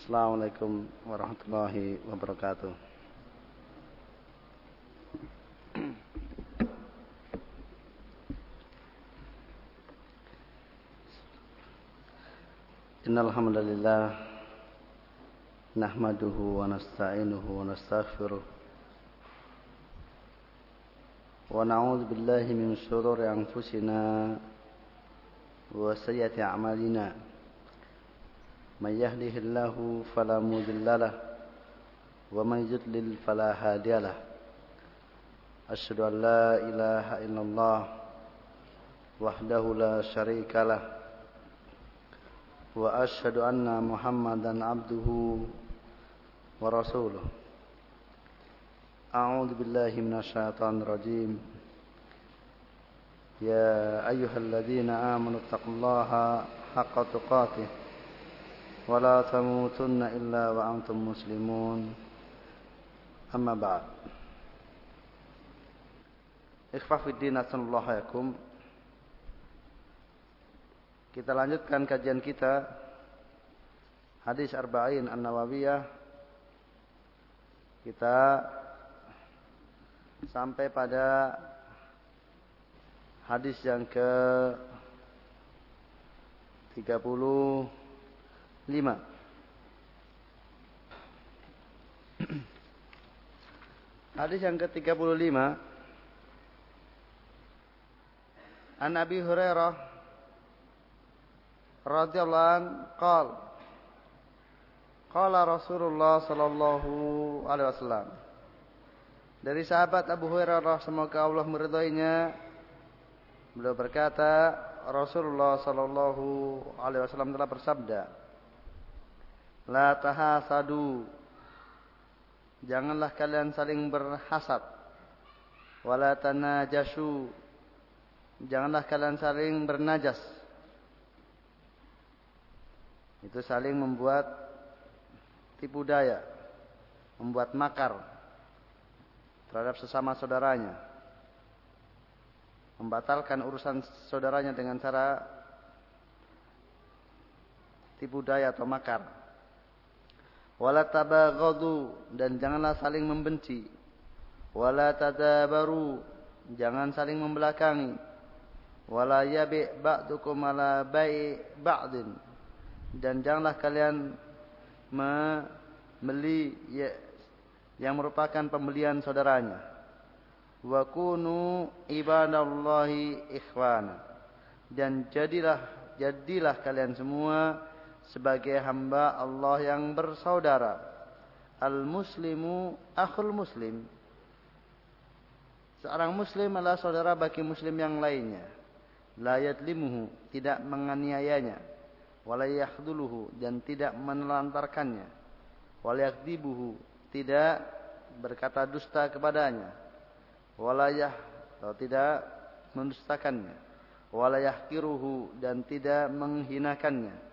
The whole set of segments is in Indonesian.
Assalamualaikum warahmatullahi wabarakatuh. Innal hamdalillah nahmaduhu wa nasta'inuhu wa nastaghfiruh wa na'udzu billahi min shururi anfusina wa sayyiati a'malina من يهده الله فلا مضل له ومن يضلل فلا هادي له. أشهد أن لا إله إلا الله وحده لا شريك له وأشهد أن محمدا عبده ورسوله. أعوذ بالله من الشيطان الرجيم. يا أيها الذين آمنوا اتقوا الله حق تقاته. ولا تموتن إلا وأنتم مسلمون أما بعد إخفاء في الدين الله يكم Kita lanjutkan kajian kita Hadis Arba'in An-Nawawiyah Kita Sampai pada Hadis yang ke 30 lima. Hadis yang ke-35 An Abi Hurairah radhiyallahu an qal Qala Rasulullah sallallahu alaihi wasallam. Dari sahabat Abu Hurairah semoga Allah meridhoinya. Beliau berkata Rasulullah sallallahu alaihi wasallam telah bersabda La tahasadu. Janganlah kalian saling berhasad. Wala tanajashu. Janganlah kalian saling bernajas. Itu saling membuat tipu daya. Membuat makar terhadap sesama saudaranya. Membatalkan urusan saudaranya dengan cara tipu daya atau makar wala tabaghadu dan janganlah saling membenci. Wala tadabaru jangan saling membelakangi. Wala yabi ba'dukum ala bai ba'din dan janganlah kalian membeli ya, yang merupakan pembelian saudaranya. Wa kunu ibadallahi ikhwana dan jadilah jadilah kalian semua sebagai hamba Allah yang bersaudara. Al-muslimu akhul muslim. Seorang muslim adalah saudara bagi muslim yang lainnya. La yadlimuhu, tidak menganiayanya. Wala yakhduluhu, dan tidak menelantarkannya. Wala yakdibuhu, tidak berkata dusta kepadanya. Wala yah, atau tidak mendustakannya. Wala yahkiruhu, dan tidak menghinakannya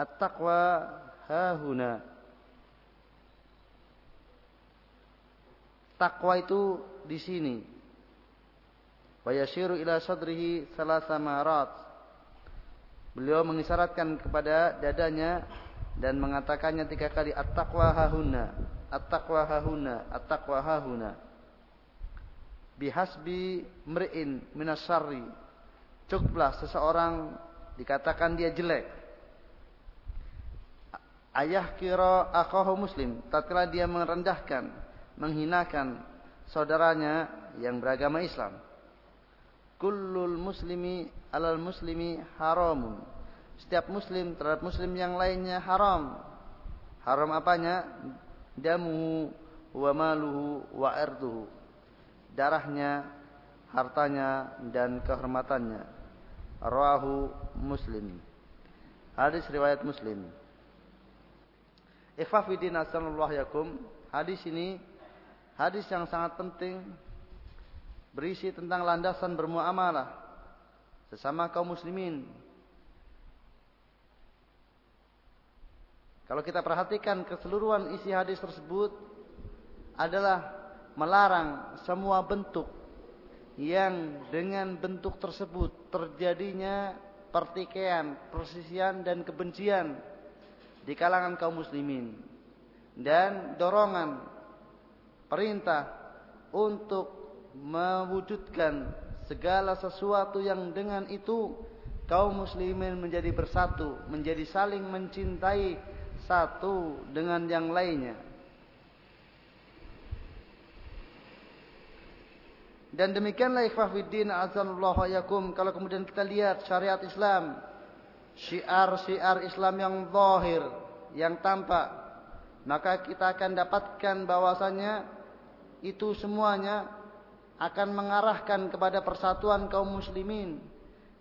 At-taqwa hahuna. Takwa itu di sini. Wa ila sadrihi salasa marat. Beliau mengisyaratkan kepada dadanya dan mengatakannya tiga kali at-taqwa hahuna, at-taqwa hahuna, at-taqwa hahuna. Bihasbi mri'in minasyarri. Cukuplah seseorang dikatakan dia jelek ayah kira akahu muslim tatkala dia merendahkan menghinakan saudaranya yang beragama Islam. Kullul muslimi alal muslimi haramun. Setiap muslim terhadap muslim yang lainnya haram. Haram apanya? Damuhu wa maluhu wa irduhu darahnya hartanya dan kehormatannya. Rawahu muslim. Hadis riwayat muslim Ikhfafidin asallallahu yakum. Hadis ini hadis yang sangat penting berisi tentang landasan bermuamalah sesama kaum muslimin. Kalau kita perhatikan keseluruhan isi hadis tersebut adalah melarang semua bentuk yang dengan bentuk tersebut terjadinya pertikaian, persisian dan kebencian di kalangan kaum muslimin dan dorongan perintah untuk mewujudkan segala sesuatu yang dengan itu kaum muslimin menjadi bersatu, menjadi saling mencintai satu dengan yang lainnya. Dan demikianlah ikhwah fiddin azanullah yakum kalau kemudian kita lihat syariat Islam, syiar-syiar Islam yang zahir, yang tampak, maka kita akan dapatkan bahwasanya itu semuanya akan mengarahkan kepada persatuan kaum muslimin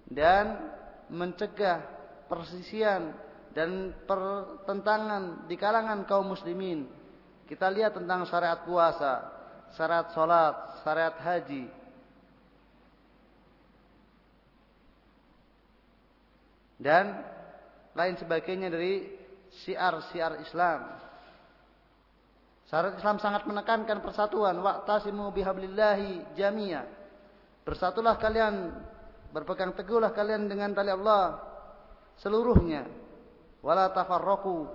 dan mencegah persisian dan pertentangan di kalangan kaum muslimin. Kita lihat tentang syariat puasa, syariat salat, syariat haji. Dan lain sebagainya dari siar-siar Islam. Syariat Islam sangat menekankan persatuan. Wa'tasimu bihablillahi jami'a. Bersatulah kalian, berpegang teguhlah kalian dengan tali Allah seluruhnya. Wala tafarraqu.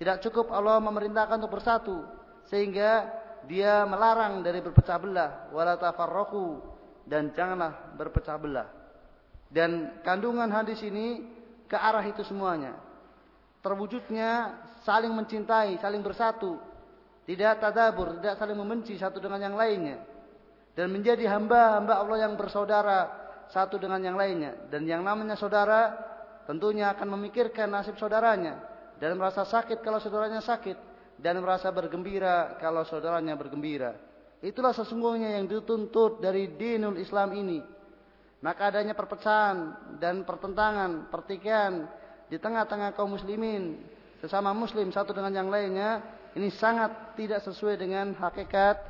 Tidak cukup Allah memerintahkan untuk bersatu sehingga dia melarang dari berpecah belah. Wala tafarraqu dan janganlah berpecah belah. Dan kandungan hadis ini ke arah itu semuanya. Terwujudnya saling mencintai, saling bersatu, tidak tadabur, tidak saling membenci satu dengan yang lainnya. Dan menjadi hamba-hamba Allah yang bersaudara satu dengan yang lainnya. Dan yang namanya saudara tentunya akan memikirkan nasib saudaranya. Dan merasa sakit kalau saudaranya sakit. Dan merasa bergembira kalau saudaranya bergembira. Itulah sesungguhnya yang dituntut dari dinul Islam ini. Maka adanya perpecahan dan pertentangan, pertikaian di tengah-tengah kaum muslimin. Sesama muslim satu dengan yang lainnya ini sangat tidak sesuai dengan hakikat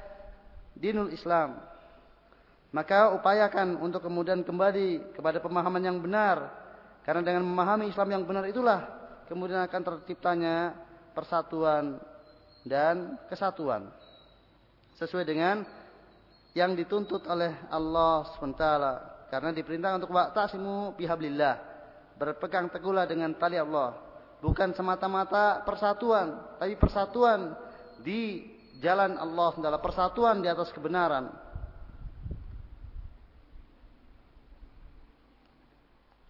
dinul Islam. Maka upayakan untuk kemudian kembali kepada pemahaman yang benar. Karena dengan memahami Islam yang benar itulah kemudian akan terciptanya persatuan dan kesatuan. Sesuai dengan yang dituntut oleh Allah SWT. Karena diperintahkan untuk wa'tasimu bihablillah. Berpegang teguhlah dengan tali Allah bukan semata-mata persatuan, tapi persatuan di jalan Allah adalah persatuan di atas kebenaran.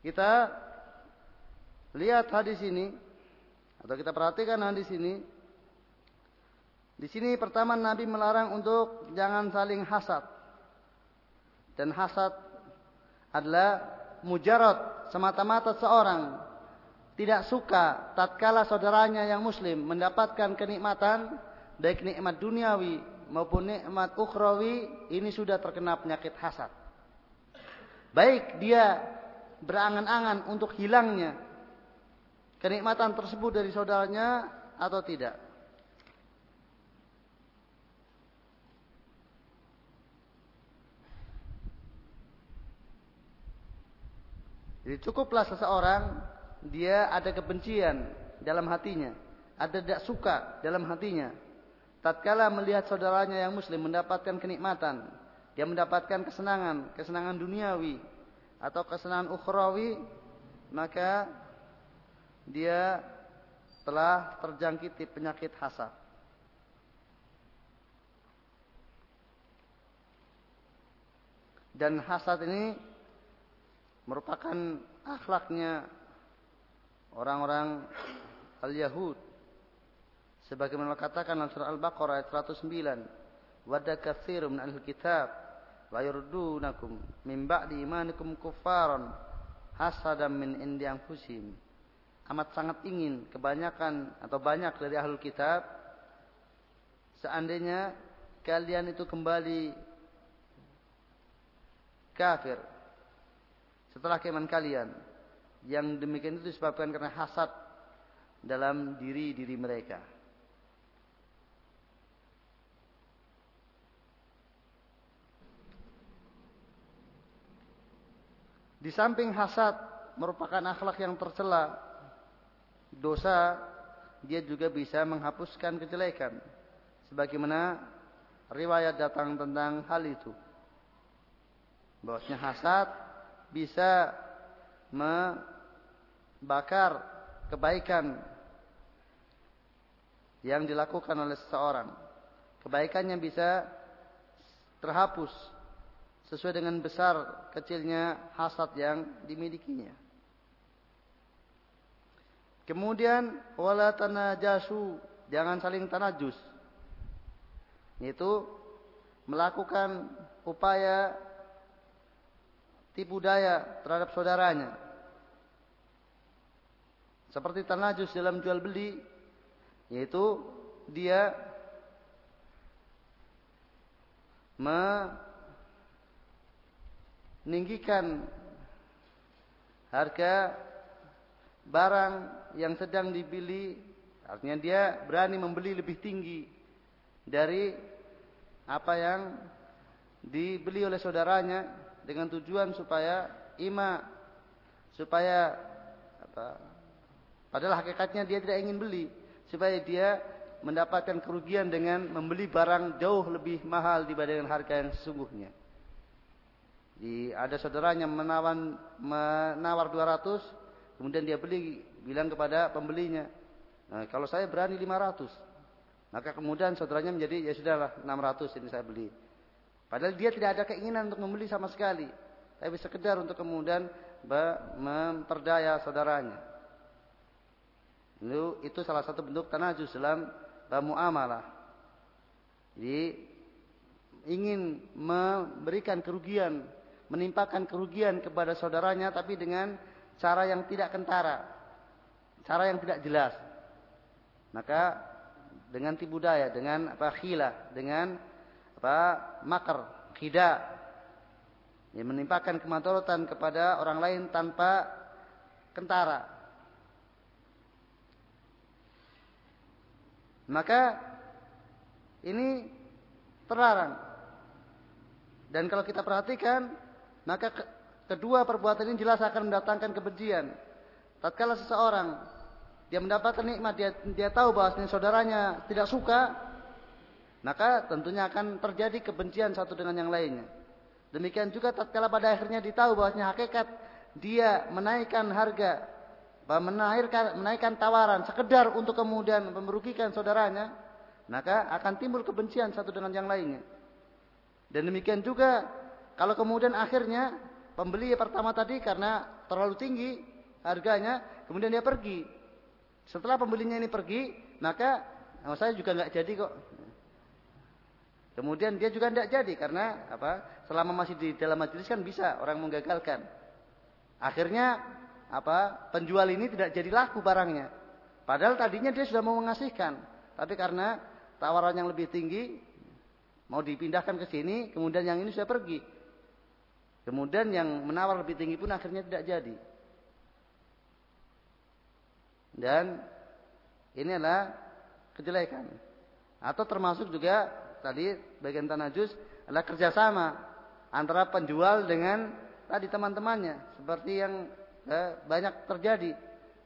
Kita lihat hadis ini atau kita perhatikan hadis ini. Di sini pertama Nabi melarang untuk jangan saling hasad. Dan hasad adalah mujarad semata-mata seorang tidak suka tatkala saudaranya yang muslim mendapatkan kenikmatan baik nikmat duniawi maupun nikmat ukhrawi ini sudah terkena penyakit hasad. Baik dia berangan-angan untuk hilangnya kenikmatan tersebut dari saudaranya atau tidak. Jadi cukuplah seseorang dia ada kebencian dalam hatinya, ada tidak suka dalam hatinya. Tatkala melihat saudaranya yang muslim mendapatkan kenikmatan, dia mendapatkan kesenangan, kesenangan duniawi atau kesenangan ukhrawi, maka dia telah terjangkiti penyakit hasad. Dan hasad ini merupakan akhlaknya orang-orang al-Yahud. Sebagaimana katakan dalam surah Al-Baqarah ayat 109 wadda katsirun min al-kitab la yurdunakum min ba'di imanikum kuffaran hasadan min indi anfusihim. Amat sangat ingin kebanyakan atau banyak dari ahlul kitab seandainya kalian itu kembali kafir setelah keiman kalian yang demikian itu disebabkan karena hasad dalam diri-diri mereka. Di samping hasad merupakan akhlak yang tercela, dosa dia juga bisa menghapuskan kejelekan. Sebagaimana riwayat datang tentang hal itu. Bahwasanya hasad bisa bakar kebaikan yang dilakukan oleh seseorang. Kebaikannya bisa terhapus sesuai dengan besar kecilnya hasad yang dimilikinya. Kemudian wala tanajasu, jangan saling tanajus. Yaitu melakukan upaya tipu daya terhadap saudaranya. Seperti tanajus dalam jual beli, yaitu dia meninggikan harga barang yang sedang dibeli artinya dia berani membeli lebih tinggi dari apa yang dibeli oleh saudaranya dengan tujuan supaya ima supaya apa padahal hakikatnya dia tidak ingin beli supaya dia mendapatkan kerugian dengan membeli barang jauh lebih mahal dibandingkan harga yang sesungguhnya. Di, ada saudaranya menawan, menawar 200, kemudian dia beli, bilang kepada pembelinya, nah, kalau saya berani 500. Maka kemudian saudaranya menjadi, ya sudahlah 600 ini saya beli. Padahal dia tidak ada keinginan untuk membeli sama sekali. Tapi sekedar untuk kemudian memperdaya saudaranya. Itu, itu salah satu bentuk tanajus dalam muamalah. Jadi ingin memberikan kerugian, menimpakan kerugian kepada saudaranya tapi dengan cara yang tidak kentara, cara yang tidak jelas. Maka dengan tipu daya, dengan apa khilah, dengan apa makar, khida, yang menimpakan kemadaratan kepada orang lain tanpa kentara. Maka ini terlarang. Dan kalau kita perhatikan, maka kedua perbuatan ini jelas akan mendatangkan kebencian. Tatkala seseorang dia mendapatkan nikmat, dia, dia tahu bahwa saudaranya tidak suka, maka tentunya akan terjadi kebencian satu dengan yang lainnya. Demikian juga tatkala pada akhirnya ditahu bahwasanya hakikat dia menaikkan harga menaikkan, menaikkan tawaran sekedar untuk kemudian merugikan saudaranya, maka akan timbul kebencian satu dengan yang lainnya. Dan demikian juga kalau kemudian akhirnya pembeli pertama tadi karena terlalu tinggi harganya, kemudian dia pergi. Setelah pembelinya ini pergi, maka oh, saya juga nggak jadi kok. Kemudian dia juga tidak jadi karena apa? Selama masih di dalam majelis kan bisa orang menggagalkan. Akhirnya apa penjual ini tidak jadi laku barangnya. Padahal tadinya dia sudah mau mengasihkan, tapi karena tawaran yang lebih tinggi mau dipindahkan ke sini, kemudian yang ini sudah pergi. Kemudian yang menawar lebih tinggi pun akhirnya tidak jadi. Dan ini adalah kejelekan. Atau termasuk juga tadi bagian tanah jus adalah kerjasama antara penjual dengan tadi teman-temannya. Seperti yang eh, banyak terjadi.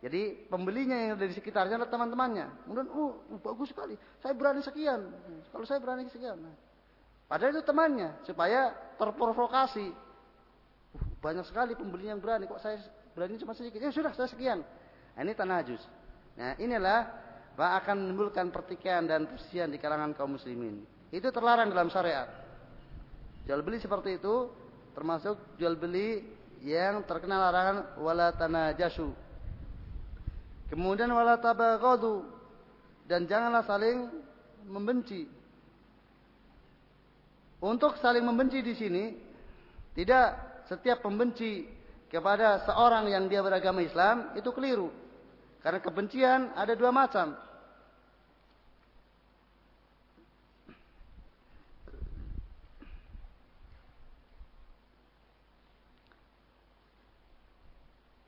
Jadi pembelinya yang ada di sekitarnya adalah teman-temannya. Kemudian, oh bagus sekali. Saya berani sekian. Kalau saya berani sekian. Nah, padahal itu temannya supaya terprovokasi. Uh, banyak sekali pembeli yang berani. Kok saya berani cuma sedikit? Ya sudah, saya sekian. Nah, ini tanajus. Nah, inilah akan menimbulkan pertikaian dan persian di kalangan kaum muslimin. Itu terlarang dalam syariat. Jual beli seperti itu termasuk jual beli yang terkena larangan wala tanajasu. Kemudian wala tabaghadu dan janganlah saling membenci. Untuk saling membenci di sini tidak setiap pembenci kepada seorang yang dia beragama Islam itu keliru. Karena kebencian ada dua macam.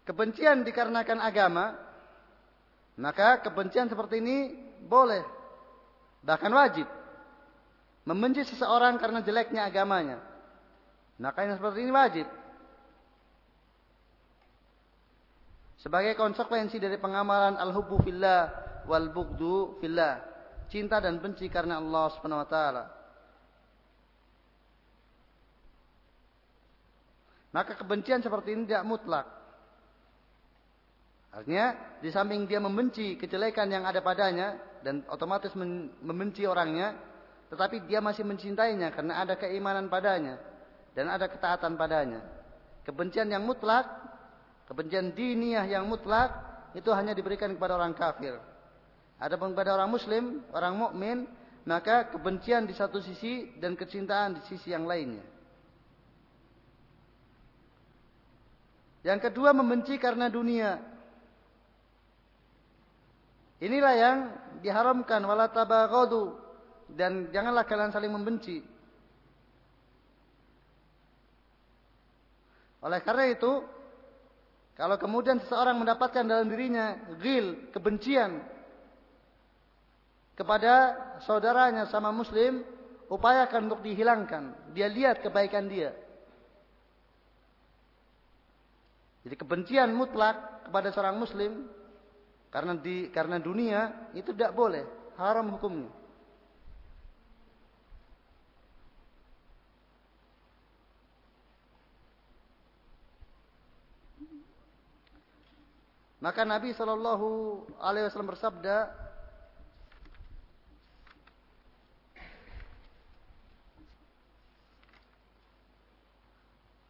Kebencian dikarenakan agama, maka kebencian seperti ini boleh, bahkan wajib. Membenci seseorang karena jeleknya agamanya. Maka yang seperti ini wajib. Sebagai konsekuensi dari pengamalan al-hubbu fillah wal bugdu fillah. Cinta dan benci karena Allah Subhanahu wa taala. Maka kebencian seperti ini tidak mutlak. Artinya, di samping dia membenci kejelekan yang ada padanya, dan otomatis membenci orangnya, tetapi dia masih mencintainya karena ada keimanan padanya dan ada ketaatan padanya. Kebencian yang mutlak, kebencian diniyah yang mutlak itu hanya diberikan kepada orang kafir. Adapun kepada orang muslim, orang mukmin, maka kebencian di satu sisi dan kecintaan di sisi yang lainnya. Yang kedua membenci karena dunia. Inilah yang diharamkan wala tabaghadu dan janganlah kalian saling membenci. Oleh karena itu, kalau kemudian seseorang mendapatkan dalam dirinya gil, kebencian kepada saudaranya sama muslim, upayakan untuk dihilangkan. Dia lihat kebaikan dia. Jadi kebencian mutlak kepada seorang muslim karena di karena dunia itu tidak boleh, haram hukumnya. Maka Nabi Shallallahu Alaihi Wasallam bersabda,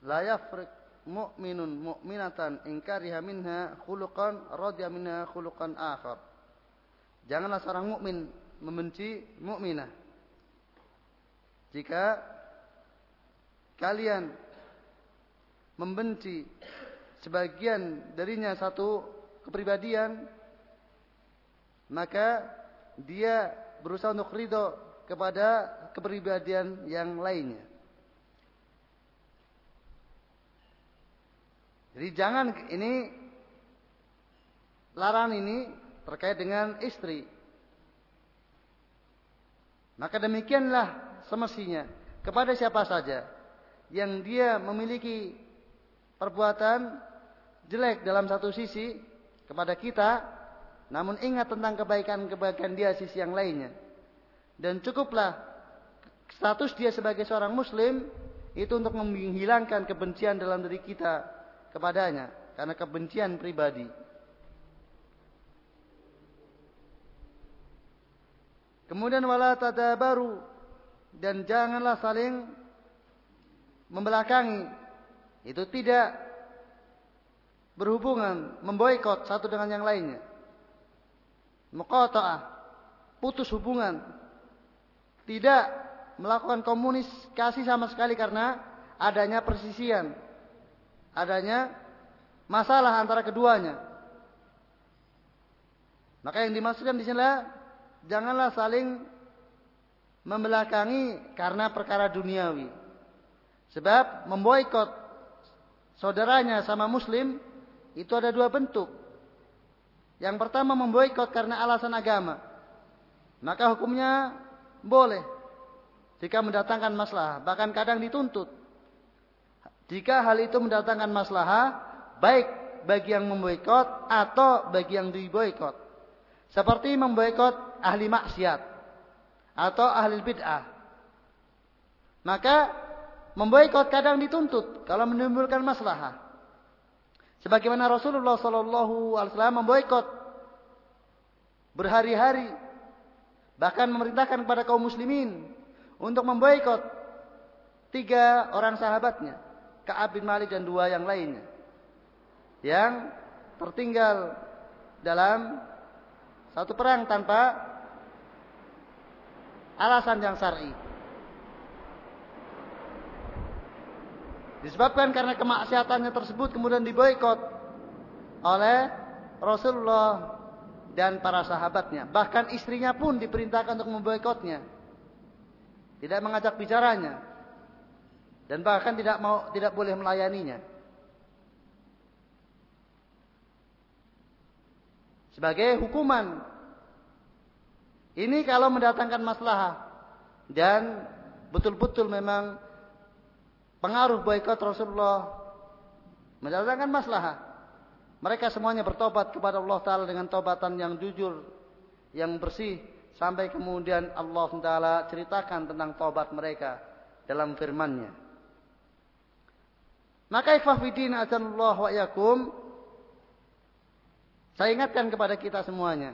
La yafrik mu'minun mu'minatan in kariha minha khuluqan radya minha khuluqan akhar. Janganlah seorang mukmin membenci mukminah. Jika kalian membenci sebagian darinya satu kepribadian maka dia berusaha untuk ridho kepada kepribadian yang lainnya. Jadi jangan ini larangan ini terkait dengan istri. Maka demikianlah semestinya kepada siapa saja yang dia memiliki perbuatan jelek dalam satu sisi kepada kita, namun ingat tentang kebaikan-kebaikan dia sisi yang lainnya. Dan cukuplah status dia sebagai seorang muslim itu untuk menghilangkan kebencian dalam diri kita kepadanya karena kebencian pribadi. Kemudian wala tadabaru dan janganlah saling membelakangi. Itu tidak berhubungan, memboikot satu dengan yang lainnya. Muqata'ah, putus hubungan. Tidak melakukan komunikasi sama sekali karena adanya persisian adanya masalah antara keduanya. Maka yang dimaksudkan di sini janganlah saling membelakangi karena perkara duniawi. Sebab memboikot saudaranya sama muslim itu ada dua bentuk. Yang pertama memboikot karena alasan agama. Maka hukumnya boleh jika mendatangkan masalah, bahkan kadang dituntut. Jika hal itu mendatangkan maslahah, baik bagi yang memboikot atau bagi yang diboikot. Seperti memboikot ahli maksiat atau ahli bid'ah. Maka memboikot kadang dituntut kalau menimbulkan maslahah. Sebagaimana Rasulullah Shallallahu Alaihi Wasallam memboikot berhari-hari, bahkan memerintahkan kepada kaum muslimin untuk memboikot tiga orang sahabatnya. Ka'ab bin Malik dan dua yang lainnya. Yang tertinggal dalam satu perang tanpa alasan yang syar'i. Disebabkan karena kemaksiatannya tersebut kemudian diboikot oleh Rasulullah dan para sahabatnya. Bahkan istrinya pun diperintahkan untuk memboikotnya. Tidak mengajak bicaranya dan bahkan tidak mau tidak boleh melayaninya. Sebagai hukuman ini kalau mendatangkan masalah dan betul-betul memang pengaruh boikot Rasulullah mendatangkan masalah. Mereka semuanya bertobat kepada Allah Taala dengan tobatan yang jujur, yang bersih sampai kemudian Allah Taala ceritakan tentang tobat mereka dalam firman-Nya. Maka ikhwafidin azanullah wa yakum. Saya ingatkan kepada kita semuanya.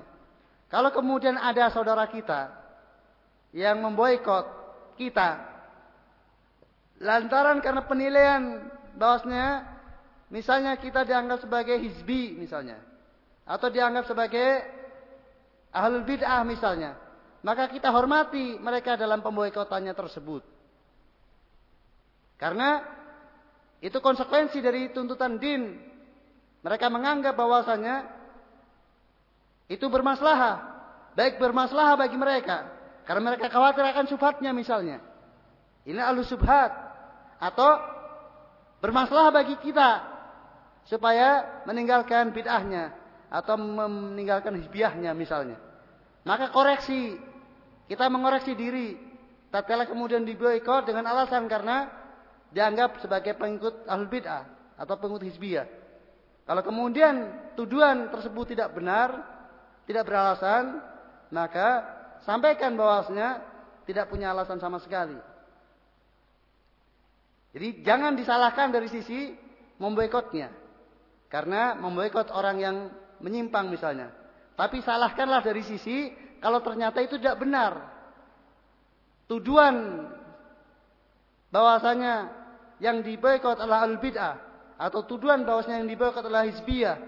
Kalau kemudian ada saudara kita yang memboikot kita lantaran karena penilaian bahwasanya misalnya kita dianggap sebagai hizbi misalnya atau dianggap sebagai ahlul bid'ah misalnya maka kita hormati mereka dalam pemboikotannya tersebut. Karena itu konsekuensi dari tuntutan din. Mereka menganggap bahwasanya itu bermasalah, baik bermasalah bagi mereka, karena mereka khawatir akan subhatnya misalnya. Ini alus subhat atau bermasalah bagi kita supaya meninggalkan bid'ahnya atau meninggalkan hizbiyahnya misalnya. Maka koreksi kita mengoreksi diri. Tatkala kemudian diboikot dengan alasan karena dianggap sebagai pengikut ahlul bid'ah atau pengikut hizbiyah. Kalau kemudian tuduhan tersebut tidak benar, tidak beralasan, maka sampaikan bahwasanya tidak punya alasan sama sekali. Jadi jangan disalahkan dari sisi memboikotnya. Karena memboikot orang yang menyimpang misalnya. Tapi salahkanlah dari sisi kalau ternyata itu tidak benar. Tujuan bahwasanya yang diboikot adalah al bid'ah atau tujuan bahwasanya yang diboikot adalah hizbiyah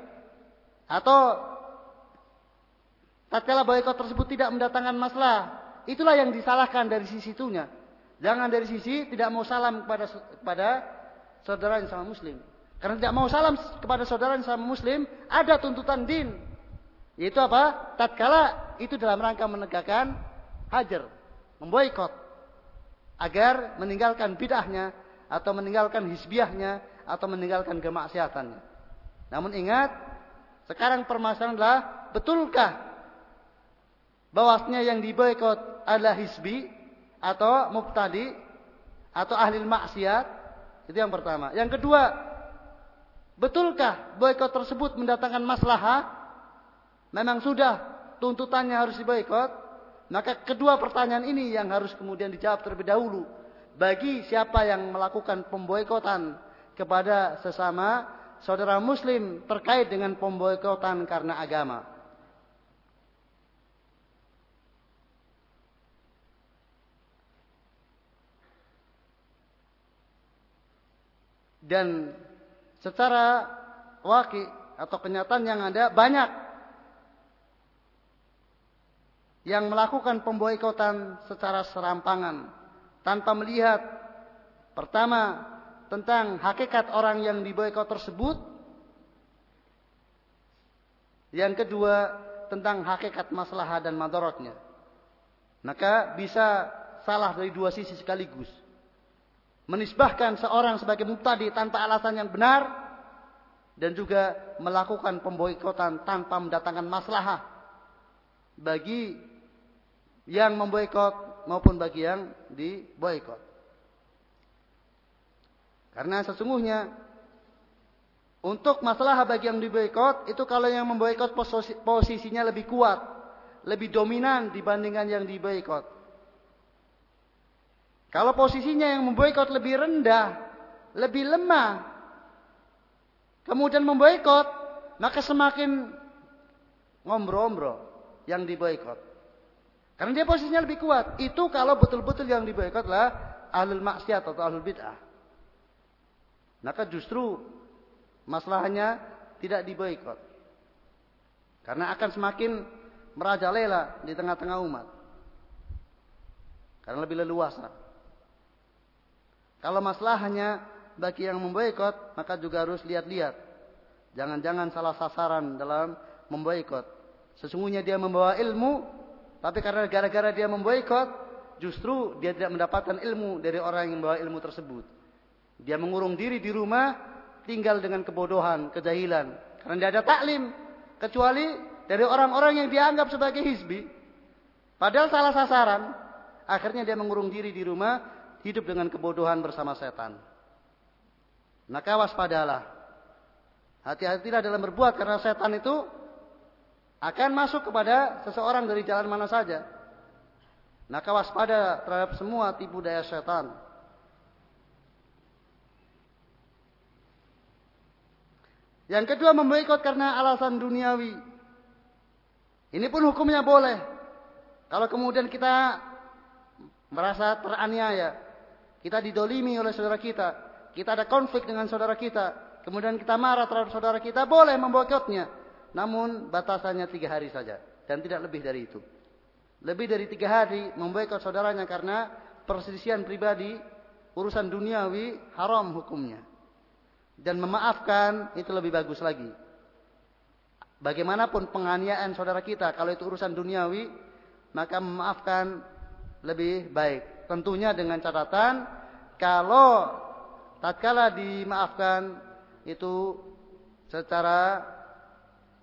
atau tatkala boikot tersebut tidak mendatangkan masalah, itulah yang disalahkan dari sisi itunya. Jangan dari sisi tidak mau salam kepada kepada saudara yang sama muslim. Karena tidak mau salam kepada saudara yang sama muslim, ada tuntutan din. Yaitu apa? Tatkala itu dalam rangka menegakkan hajar, memboikot agar meninggalkan bid'ahnya atau meninggalkan hisbiahnya atau meninggalkan kemaksiatannya. Namun ingat, sekarang permasalahan adalah betulkah bahwasanya yang diboikot adalah hisbi atau mubtadi atau ahli maksiat? Itu yang pertama. Yang kedua, betulkah boikot tersebut mendatangkan maslahah? Memang sudah tuntutannya harus diboikot, maka kedua pertanyaan ini yang harus kemudian dijawab terlebih dahulu. Bagi siapa yang melakukan pemboikotan kepada sesama saudara muslim terkait dengan pemboikotan karena agama. Dan secara wakil atau kenyataan yang ada banyak yang melakukan pemboikotan secara serampangan tanpa melihat. Pertama tentang hakikat orang yang diboikot tersebut. Yang kedua tentang hakikat masalah dan madorotnya. Maka bisa salah dari dua sisi sekaligus. Menisbahkan seorang sebagai mubtadi tanpa alasan yang benar dan juga melakukan pemboikotan tanpa mendatangkan masalah bagi yang memboikot maupun bagi yang diboikot. Karena sesungguhnya untuk masalah bagi yang diboikot itu kalau yang memboikot posisinya lebih kuat, lebih dominan dibandingkan yang diboikot. Kalau posisinya yang memboikot lebih rendah, lebih lemah, kemudian memboikot, maka semakin ngombro-ombro yang diboikot. Karena dia posisinya lebih kuat. Itu kalau betul-betul yang diboikot adalah ahlul maksiat atau ahlul bid'ah. Maka justru masalahnya tidak diboikot. Karena akan semakin merajalela di tengah-tengah umat. Karena lebih leluasa. Kalau masalahnya bagi yang memboikot, maka juga harus lihat-lihat. Jangan-jangan salah sasaran dalam memboikot. Sesungguhnya dia membawa ilmu tapi karena gara-gara dia memboikot, justru dia tidak mendapatkan ilmu dari orang yang membawa ilmu tersebut. Dia mengurung diri di rumah, tinggal dengan kebodohan, kejahilan. Karena tidak ada taklim, kecuali dari orang-orang yang dianggap sebagai hizbi. Padahal salah sasaran, akhirnya dia mengurung diri di rumah, hidup dengan kebodohan bersama setan. Maka waspadalah. Hati-hatilah dalam berbuat karena setan itu akan masuk kepada seseorang dari jalan mana saja. Maka waspada terhadap semua tipu daya setan. Yang kedua memboikot karena alasan duniawi. Ini pun hukumnya boleh. Kalau kemudian kita merasa teraniaya, kita didolimi oleh saudara kita, kita ada konflik dengan saudara kita, kemudian kita marah terhadap saudara kita, boleh memboikotnya. Namun batasannya tiga hari saja dan tidak lebih dari itu. Lebih dari tiga hari memboikot saudaranya karena perselisihan pribadi, urusan duniawi haram hukumnya. Dan memaafkan itu lebih bagus lagi. Bagaimanapun penganiayaan saudara kita, kalau itu urusan duniawi, maka memaafkan lebih baik. Tentunya dengan catatan, kalau tatkala dimaafkan itu secara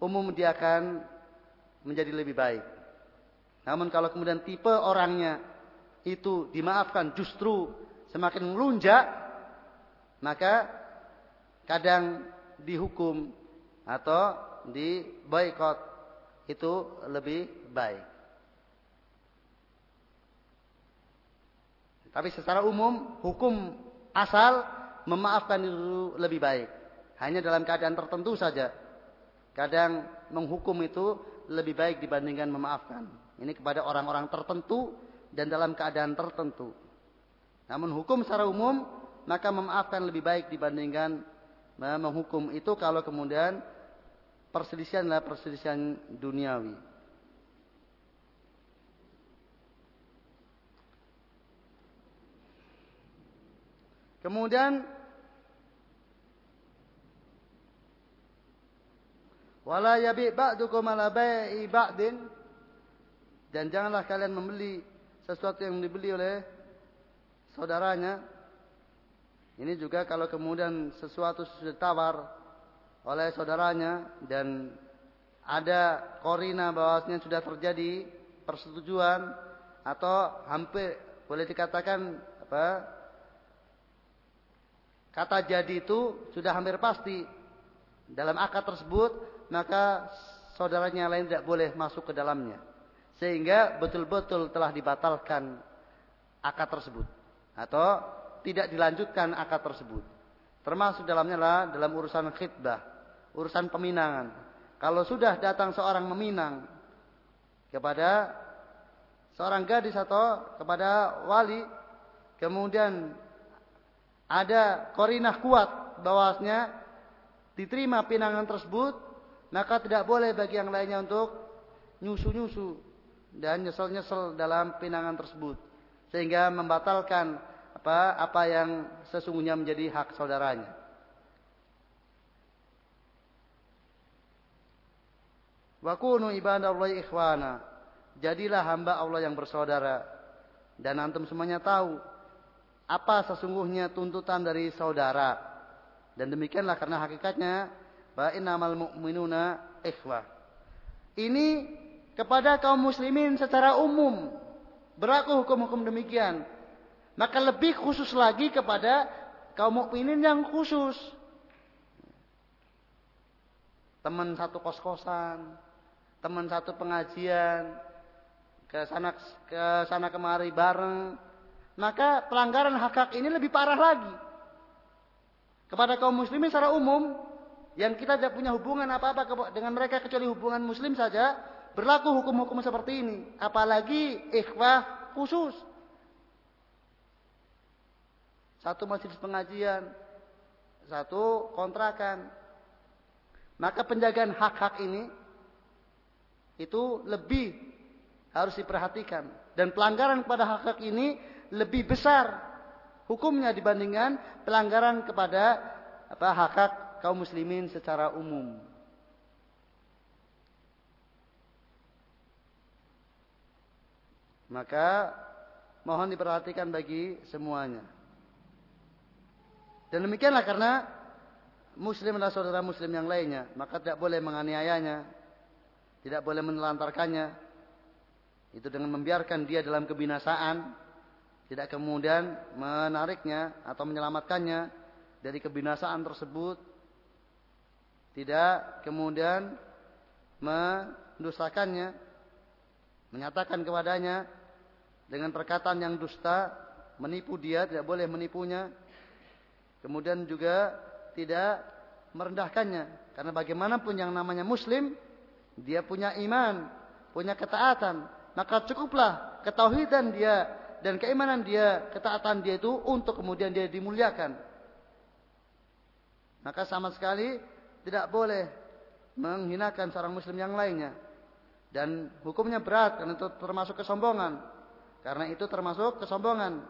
umum dia akan menjadi lebih baik. Namun kalau kemudian tipe orangnya itu dimaafkan justru semakin melunjak, maka kadang dihukum atau di boykot itu lebih baik. Tapi secara umum hukum asal memaafkan itu lebih baik. Hanya dalam keadaan tertentu saja. Kadang menghukum itu lebih baik dibandingkan memaafkan. Ini kepada orang-orang tertentu dan dalam keadaan tertentu. Namun hukum secara umum maka memaafkan lebih baik dibandingkan menghukum itu kalau kemudian perselisihan adalah perselisihan duniawi. Kemudian wala yabi ba'dukum ala bai'i ba'din dan janganlah kalian membeli sesuatu yang dibeli oleh saudaranya. Ini juga kalau kemudian sesuatu sudah tawar oleh saudaranya dan ada korina bahwasanya sudah terjadi persetujuan atau hampir boleh dikatakan apa kata jadi itu sudah hampir pasti dalam akad tersebut maka saudaranya lain tidak boleh masuk ke dalamnya. Sehingga betul-betul telah dibatalkan akad tersebut. Atau tidak dilanjutkan akad tersebut. Termasuk dalamnya adalah dalam urusan khidbah urusan peminangan. Kalau sudah datang seorang meminang kepada seorang gadis atau kepada wali, kemudian ada korinah kuat bahwasanya diterima pinangan tersebut, maka tidak boleh bagi yang lainnya untuk nyusu-nyusu dan nyesel-nyesel dalam pinangan tersebut sehingga membatalkan apa apa yang sesungguhnya menjadi hak saudaranya. Wa kunu ibadallahi ikhwana. Jadilah hamba Allah yang bersaudara. Dan antum semuanya tahu apa sesungguhnya tuntutan dari saudara. Dan demikianlah karena hakikatnya bahwa innamal mu'minuna ikhwah. Ini kepada kaum muslimin secara umum berlaku hukum-hukum demikian. Maka lebih khusus lagi kepada kaum mukminin yang khusus. Teman satu kos-kosan, teman satu pengajian, ke sana ke sana kemari bareng, maka pelanggaran hak hak ini lebih parah lagi. Kepada kaum muslimin secara umum yang kita tidak punya hubungan apa-apa dengan mereka kecuali hubungan muslim saja, berlaku hukum-hukum seperti ini. Apalagi ikhwah khusus. Satu masjid pengajian, satu kontrakan. Maka penjagaan hak-hak ini itu lebih harus diperhatikan dan pelanggaran kepada hak hak ini lebih besar hukumnya dibandingkan pelanggaran kepada apa hak hak kaum muslimin secara umum. Maka mohon diperhatikan bagi semuanya. Dan demikianlah karena muslim adalah saudara muslim yang lainnya, maka tidak boleh menganiayanya, tidak boleh menelantarkannya. Itu dengan membiarkan dia dalam kebinasaan. Tidak kemudian menariknya atau menyelamatkannya dari kebinasaan tersebut. Tidak kemudian mendustakannya. Menyatakan kepadanya dengan perkataan yang dusta. Menipu dia, tidak boleh menipunya. Kemudian juga tidak merendahkannya. Karena bagaimanapun yang namanya muslim dia punya iman, punya ketaatan, maka cukuplah ketauhidan dia dan keimanan dia, ketaatan dia itu untuk kemudian dia dimuliakan. Maka sama sekali tidak boleh menghinakan seorang muslim yang lainnya. Dan hukumnya berat karena itu termasuk kesombongan. Karena itu termasuk kesombongan.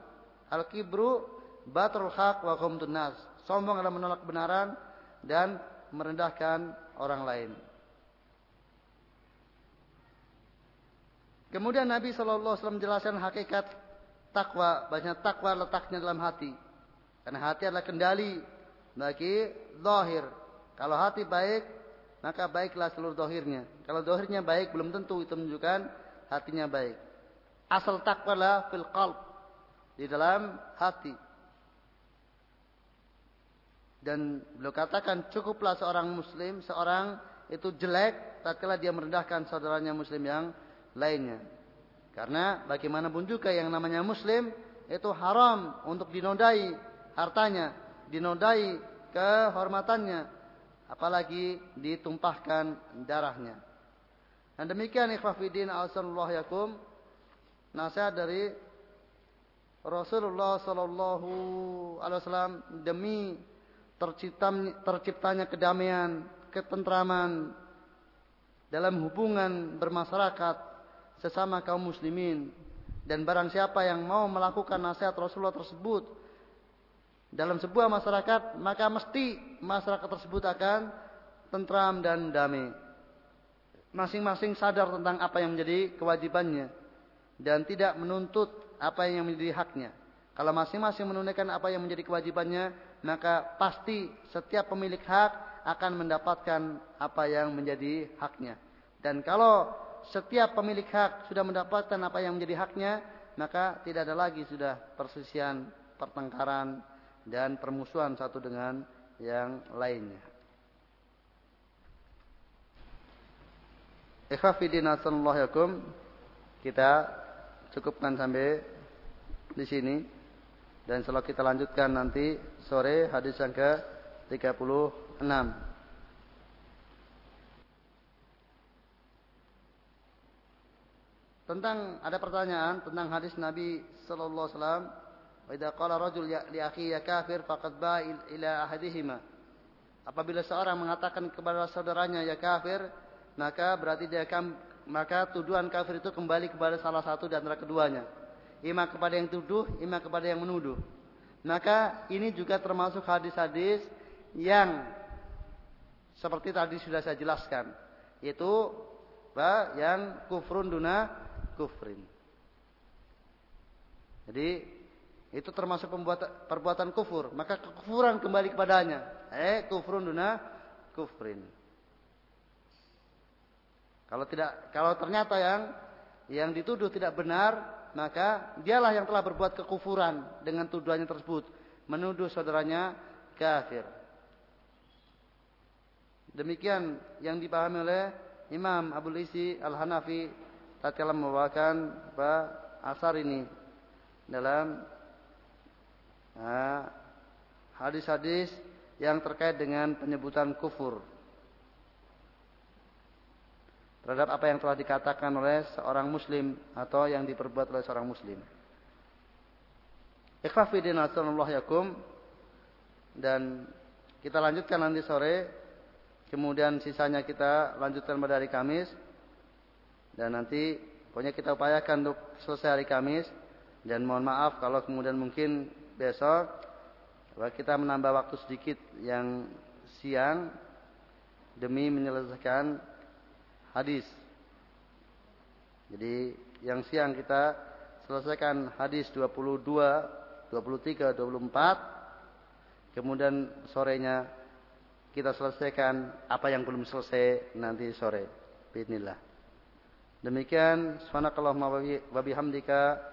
Al-kibru batrul haq wa qumtun nas. Sombong adalah menolak kebenaran dan merendahkan orang lain. Kemudian Nabi Shallallahu Alaihi Wasallam menjelaskan hakikat takwa. Banyak takwa letaknya dalam hati. Karena hati adalah kendali bagi zahir. Kalau hati baik, maka baiklah seluruh dohirnya. Kalau dohirnya baik, belum tentu itu menunjukkan hatinya baik. Asal takwa lah fil qalb. Di dalam hati. Dan beliau katakan cukuplah seorang muslim, seorang itu jelek tatkala dia merendahkan saudaranya muslim yang lainnya. Karena bagaimanapun juga yang namanya muslim itu haram untuk dinodai hartanya, dinodai kehormatannya, apalagi ditumpahkan darahnya. Dan demikian ikhwafidin asallallahu yakum nasihat dari Rasulullah sallallahu alaihi wasallam demi terciptanya kedamaian, ketentraman dalam hubungan bermasyarakat sesama kaum muslimin dan barang siapa yang mau melakukan nasihat Rasulullah tersebut dalam sebuah masyarakat maka mesti masyarakat tersebut akan tentram dan damai. Masing-masing sadar tentang apa yang menjadi kewajibannya dan tidak menuntut apa yang menjadi haknya. Kalau masing-masing menunaikan apa yang menjadi kewajibannya maka pasti setiap pemilik hak akan mendapatkan apa yang menjadi haknya. Dan kalau setiap pemilik hak sudah mendapatkan apa yang menjadi haknya, maka tidak ada lagi sudah persisian, pertengkaran dan permusuhan satu dengan yang lainnya. Ikhwafidin yakum. Kita cukupkan sampai di sini dan selalu kita lanjutkan nanti sore hadis yang ke 36. Tentang ada pertanyaan tentang hadis Nabi sallallahu alaihi wasallam, "Wa qala rajul ya li akhi ya kafir faqad ba ila ahadihima." Apabila seorang mengatakan kepada saudaranya ya kafir, maka berarti dia akan maka tuduhan kafir itu kembali kepada salah satu di antara keduanya. Ima kepada yang tuduh, ima kepada yang menuduh. Maka ini juga termasuk hadis-hadis yang seperti tadi sudah saya jelaskan, yaitu yang kufrun duna kufrin. Jadi itu termasuk perbuatan kufur, maka kekufuran kembali kepadanya. Eh, kufrun duna kufrin. Kalau tidak kalau ternyata yang yang dituduh tidak benar, maka dialah yang telah berbuat kekufuran dengan tuduhannya tersebut, menuduh saudaranya kafir. Demikian yang dipahami oleh Imam Abu Isi Al-Hanafi tatkala membawakan apa asar ini dalam hadis-hadis yang terkait dengan penyebutan kufur. Terhadap apa yang telah dikatakan oleh seorang muslim atau yang diperbuat oleh seorang muslim. Ikhwafidin yakum dan kita lanjutkan nanti sore. Kemudian sisanya kita lanjutkan pada hari Kamis. Dan nanti pokoknya kita upayakan untuk selesai hari Kamis. Dan mohon maaf kalau kemudian mungkin besok kita menambah waktu sedikit yang siang demi menyelesaikan hadis. Jadi yang siang kita selesaikan hadis 22, 23, 24. Kemudian sorenya kita selesaikan apa yang belum selesai nanti sore. Bismillah. Demikian subhanakallahumma wa bihamdika